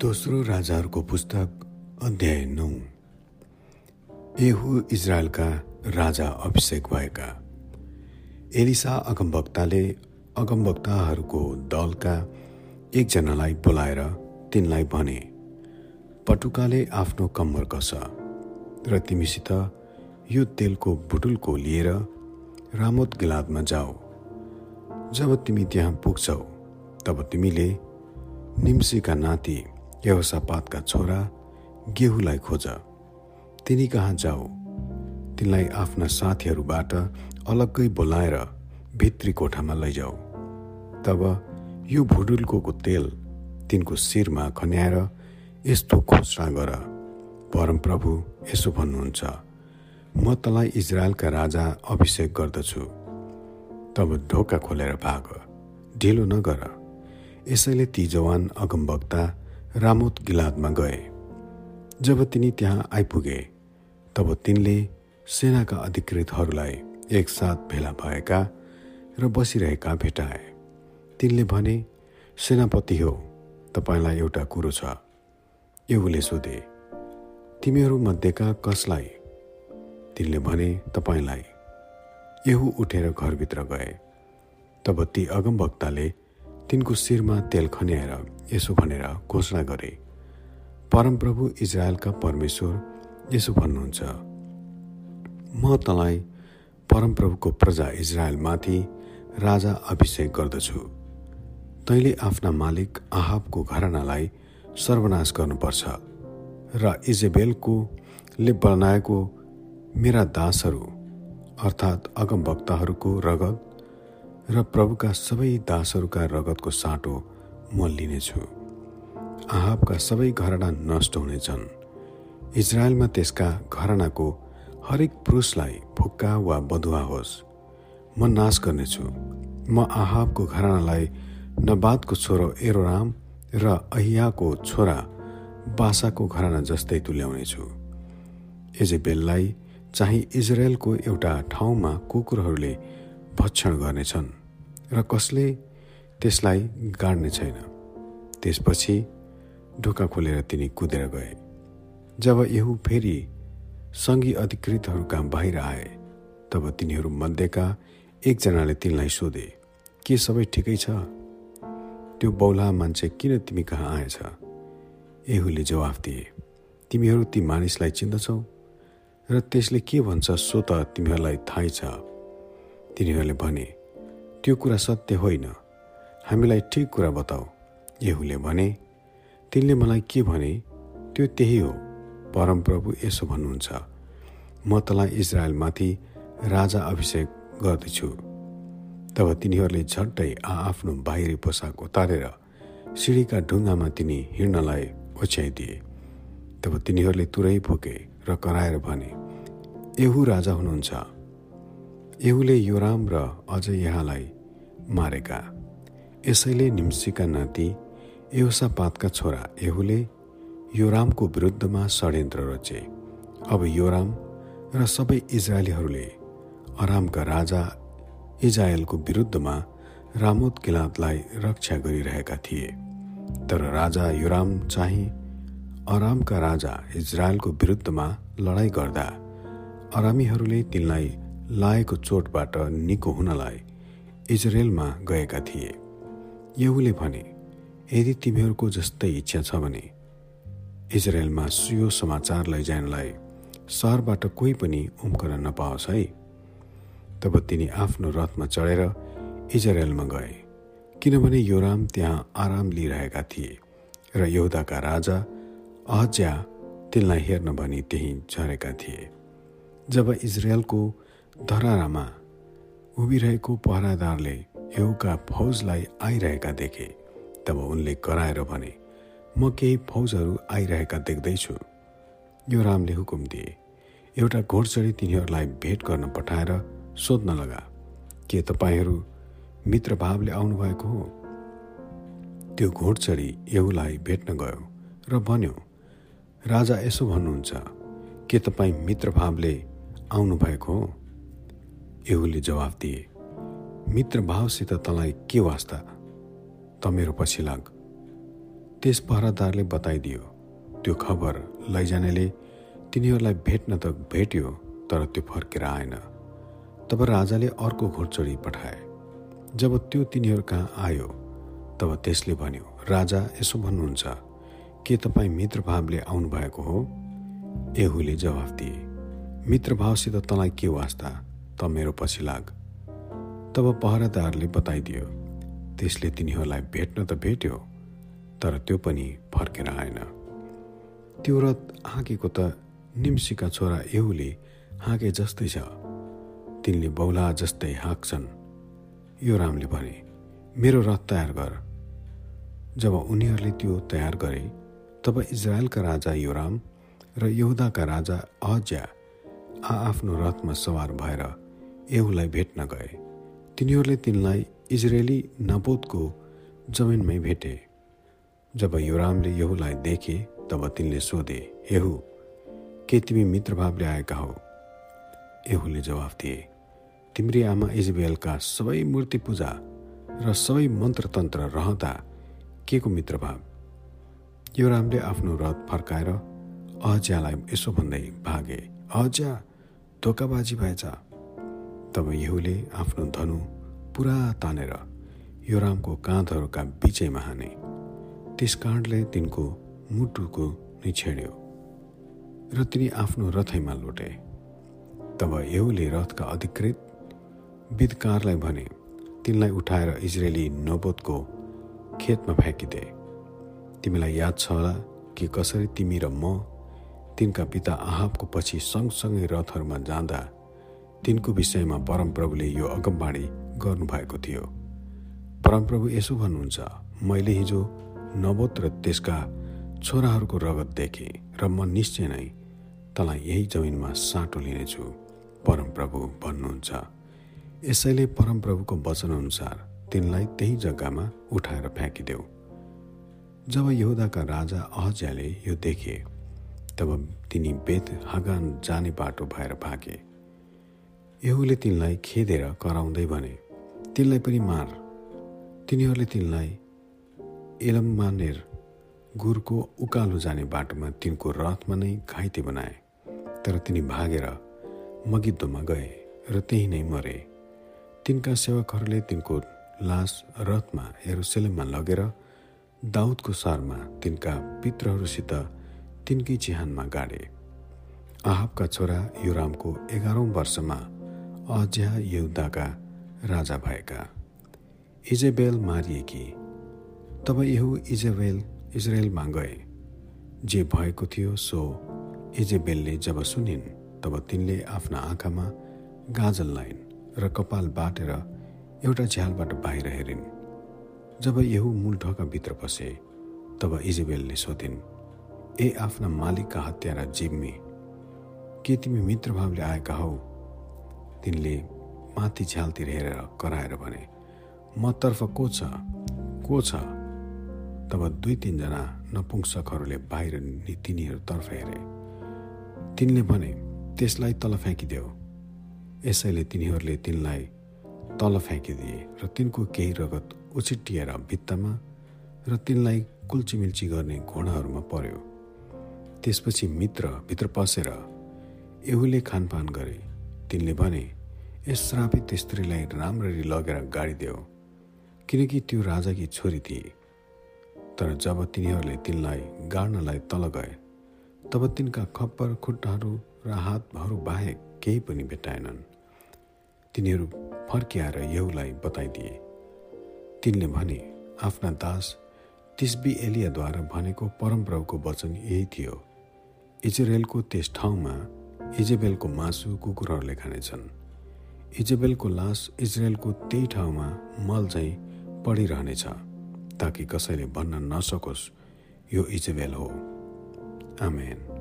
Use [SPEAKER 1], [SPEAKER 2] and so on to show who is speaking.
[SPEAKER 1] दोस्रो राजाहरूको पुस्तक अध्याय नौ। एहु इजरायलका राजा अभिषेक भएका। एलिसा अगमवक्ताले अगमवक्ताहरूको दलका एकजनालाई बोलाएर तिनलाई भने पटुकाले आफ्नो कम्मर कस र तिमीसित यो तेलको बुटुलको लिएर रामोत गिलादमा जाऊ। जब तिमी त्यहाँ पुग्छौ तब तिमीले निम्सीका नाति यवसापातका छोरा गेहुलाई खोज। तिनी कहाँ जाऊ? तिनलाई आफ्ना साथीहरूबाट अलग्गै बोलाएर भित्री कोठामा लैजाऊ। तब यो भुडुल्को तेल तिनको शिरमा खन्याएर यस्तो घोषणा गर। परमप्रभु यसो भन्नुहुन्छ म तँलाई इजरायलका राजा अभिषेक गर्दछु। तब ढोका खोलेर भाग। ढिलो नगर। यसैले ती जवान अगमवक्ता रामोत गिलादमा गए। जब तिनी त्यहाँ आइपुगे तब तिनले सेनाका अधिकृतहरूलाई एकसाथ भेला भएका र बसिरहेका भेटाए। तिनले भने सेनापति हो तपाईँलाई एउटा कुरो छ। एउले सोधे तिमीहरू मध्येका कसलाई? तिनले भने तपाईँलाई। यहु उठेर घरभित्र गए। तब ती अगमवक्ताले तिनको शिरमा तेल खन्याएर यसो भनेर घोषणा गरे परमप्रभु इजरायलका परमेश्वर यसो भन्नुहुन्छ। म तँलाई परमप्रभुको प्रजा इजरायलमाथि राजा अभिषेक गर्दछु। तैँले आफ्ना मालिक आहाबको घरानालाई सर्वनाश गर्नुपर्छ र इजेबेलको ले बनाएको मेरा दासहरू अर्थात् अगमवक्ताहरूको रगत र प्रभुका सबै दासहरूका रगतको साटो म लिनेछु। आहाबका सबै घरना नष्ट हुनेछन्। इजरायलमा त्यसका घरनाको हरेक पुरुषलाई फुक्का वा बधुवा होस्। म नाश गर्नेछु। म आहाबको घरानालाई नबादको छोरो एरोराम र अहियाको छोरा बासाको घराना जस्तै तुल्याउनेछु। एजेबेललाई चाहिँ इजरायलको एउटा ठाउँमा कुकुरहरूले भक्षण गर्नेछन्। र कसले त्यसलाई गाड्ने छैन। त्यसपछि ढोका खोलेर तिनी कुदेर गए। जब यहु फेरि सङ्घी अधिकृतहरूका बाहिर आए तब तिनीहरू मध्येका एकजनाले तिनलाई सोधे के सबै ठिकै छ? त्यो बौला मान्छे किन तिमी कहाँ आएछ? एहुले जवाफ दिए तिमीहरू ती मानिसलाई चिन्दछौ र त्यसले के भन्छ सो त तिमीहरूलाई थाहै छ। तिनीहरूले भने त्यो कुरा सत्य होइन। हामीलाई ठिक कुरा बताऊ। यहुले भने तिनले मलाई के भने त्यो त्यही हो। परमप्रभु यसो भन्नुहुन्छ। म तँलाई इजरायलमाथि राजा अभिषेक गर्दछु। तब तिनीहरूले झट्टै आआफ्नो बाहिरी पोसाक उतारेर सिँढीका ढुङ्गामा तिनी हिँड्नलाई ओछ्याइदिए। तब तिनीहरूले तुरै फुके र कराएर भने एहु राजा हुनुहुन्छ। एहुले योराम र अझ यहाँलाई मारेका। यसैले निम्सीका नाति पातका छोरा एहुले योरामको विरुद्धमा षड्यन्त्र रचे। अब योराम र सबै इजरायलीहरूले अरामका राजा इजायलको विरुद्धमा रामोत किलातलाई रक्षा गरिरहेका थिए। तर राजा युराम चाहिँ अरामका राजा इजरायलको विरुद्धमा लडाईँ गर्दा अरामीहरूले तिनलाई लाएको चोटबाट निको हुनलाई इजरायलमा गएका थिए। यहुले भने यदि तिमीहरूको जस्तै इच्छा छ भने इजरायलमा सुयो समाचार लैजानलाई सहरबाट कोही पनि उम्कन नपाओस् है। तब तिनी आफ्नो रथमा चढेर इजरायलमा गए किनभने योराम त्यहाँ आराम लिइरहेका थिए र यौदाका राजा अहज्या तिनलाई हेर्न भनी त्यहीँ झरेका थिए। जब इजरायलको धरारामा उभिरहेको पहरादारले एउका फौजलाई आइरहेका देखे। तब उनले कराएर भने म केही फौजहरू आइरहेका देख्दैछु। यो रामले हुकुम दिए। एउटा घोडचडी तिनीहरूलाई भेट गर्न पठाएर सोध्न लगा के तपाईँहरू मित्रभावले आउनुभएको हो? त्यो घोडचडी एउलाई भेट्न गयो र भन्यो राजा यसो भन्नुहुन्छ के तपाईँ मित्रभावले आउनुभएको हो? एउले जवाफ दिए मित्रभावसित तँलाई के वास्ता त मेरो पछि लाग? त्यस पहरादारले बताइदियो त्यो खबर लैजानेले तिनीहरूलाई भेट्न त भेट्यो तर त्यो फर्केर आएन। तब राजाले अर्को घोडचोडी पठाए। जब त्यो तिनीहरू कहाँ आयो तब त्यसले भन्यो राजा यसो भन्नुहुन्छ के तपाईँ मित्रभावले आउनुभएको हो? एहुले जवाफ दिए मित्रभावसित तँलाई के वास्ता? त मेरो पछि लाग। तब पहरादारले बताइदियो त्यसले तिनीहरूलाई भेट्न त भेट्यो तर त्यो पनि फर्केर आएन। त्यो रथ हाँकेको त निम्सीका छोरा एहुले हाँके जस्तै छ। तिनले बौला जस्तै हाँक्छन्। यो रामले भने मेरो रथ तयार गर। जब उनीहरूले त्यो तयार गरे तब इजरायलका राजा योराम र यहुदाका राजा अहज्या आफ्नो रथमा सवार भएर एहुलाई भेट्न गए तिनीहरूले तिनलाई इजरायली नबोधको जमिनमै भेटे। जब योरामले यहुलाई देखे तब तिनले सोधे एहु के तिमी मित्रभावले आएका हो? एहुले जवाफ दिए तिम्री आमा इजबेलका सबै मूर्ति पूजा र सबै मन्त्रतन्त्र रहँदा के को मित्रभाव योरामले आफ्नो रथ फर्काएर अहज्यालाई यसो भन्दै भागे अहज्या धोकाबाजी भएछ। तब यहुले आफ्नो धनु पुरा तानेर योरामको काँधहरूका बिचैमा हाने। त्यस काँडले तिनको मुटुको नै छेड्यो र तिनी आफ्नो रथैमा लुटे। तब यहुले रथका अधिकृत विधकारलाई भने तिनलाई उठाएर इजरायली नबोधको खेतमा फ्याँकिदे। तिमीलाई याद छ होला कि कसरी तिमी र म तिनका पिता आहाबको पछि सँगसँगै रथहरूमा जाँदा तिनको विषयमा परमप्रभुले यो अगमबाणी गर्नुभएको थियो। परमप्रभु यसो भन्नुहुन्छ मैले हिजो नवोत र त्यसका छोराहरूको रगत देखेँ र म निश्चय नै तँलाई यही जमिनमा साटो लिनेछु। परमप्रभु भन्नुहुन्छ। यसैले परमप्रभुको वचनअनुसार तिनलाई त्यही जग्गामा उठाएर फ्याँकिदेऊ। जब यहुदाका राजा अहज्याले यो देखे तब तिनी बेत हागान जाने बाटो भएर भागे। यहुले तिनलाई खेदेर कराउँदै भने तिनलाई पनि मार। तिनीहरूले तिनलाई एलम्मानेर गुरको उकालो जाने बाटोमा तिनको रथमा नै घाइते बनाए। तर तिनी भागेर मगिद्दोमा गए र त्यही नै मरे। तिनका सेवकहरूले तिनको लास रथमा हेरुसेलेममा लगेर दाउदको सारमा तिनका पित्रहरूसित तिनकै चिहानमा गाडे। आहाबका छोरा युरामको एघारौँ वर्षमा अज्या यहुदाका राजा भएका। इजेबेल मारिएकी तब यहु इजेबेल इजरायलमा गए। जे भएको थियो सो इजेबेलले जब सुनिन् तब तिनले आफ्ना आँखामा गाजल लाइन् र कपाल बाटेर एउटा झ्यालबाट बाहिर हेरिन्। जब यहु मूल भित्र पसे तब इजेबेलले सोधिन् ए आफ्ना मालिकका हत्यारा जिम्मी के तिमी मित्रभावले आएका हौ? तिनले माथि झ्यालतिर हेरेर कराएर भने म तर्फ को छ? को छ? तब दुई तिनजना नपुंसकहरूले बाहिर तिनीहरूतर्फ हेरे। तिनले भने त्यसलाई तल फ्याँकिदेऊ। यसैले तिनीहरूले तिनलाई तल फ्याँकिदिए र तिनको केही रगत उछिटिएर भित्तामा र तिनलाई कुल्चीमिल्ची गर्ने घोडाहरूमा पर्यो। त्यसपछि मित्र भित्र पसेर एहुले खानपान गरे। तिनले भने यस श्रापित स्त्रीलाई राम्ररी लगेर गाडिदेऊ किनकि त्यो राजाकी छोरी थिए। तर जब तिनीहरूले तिनलाई गाड्नलाई तल गए तब तिनका खप्पर खुट्टाहरू र हातहरू बाहेक केही पनि भेटाएनन् तिनीहरू फर्किआएर यहुलाई बताइदिए। तिनले भने आफ्ना दास तिस्बी एलियाद्वारा भनेको परमप्रभुको वचन यही थियो। इजरायलको त्यस ठाउँमा इजेबेलको मासु कुकुरहरूले खानेछन्। इजेबेलको लास इजरायलको त्यही ठाउँमा मल झैँ पढिरहनेछ ताकि कसैले भन्न नसकोस् यो इजेबेल हो। आमेन।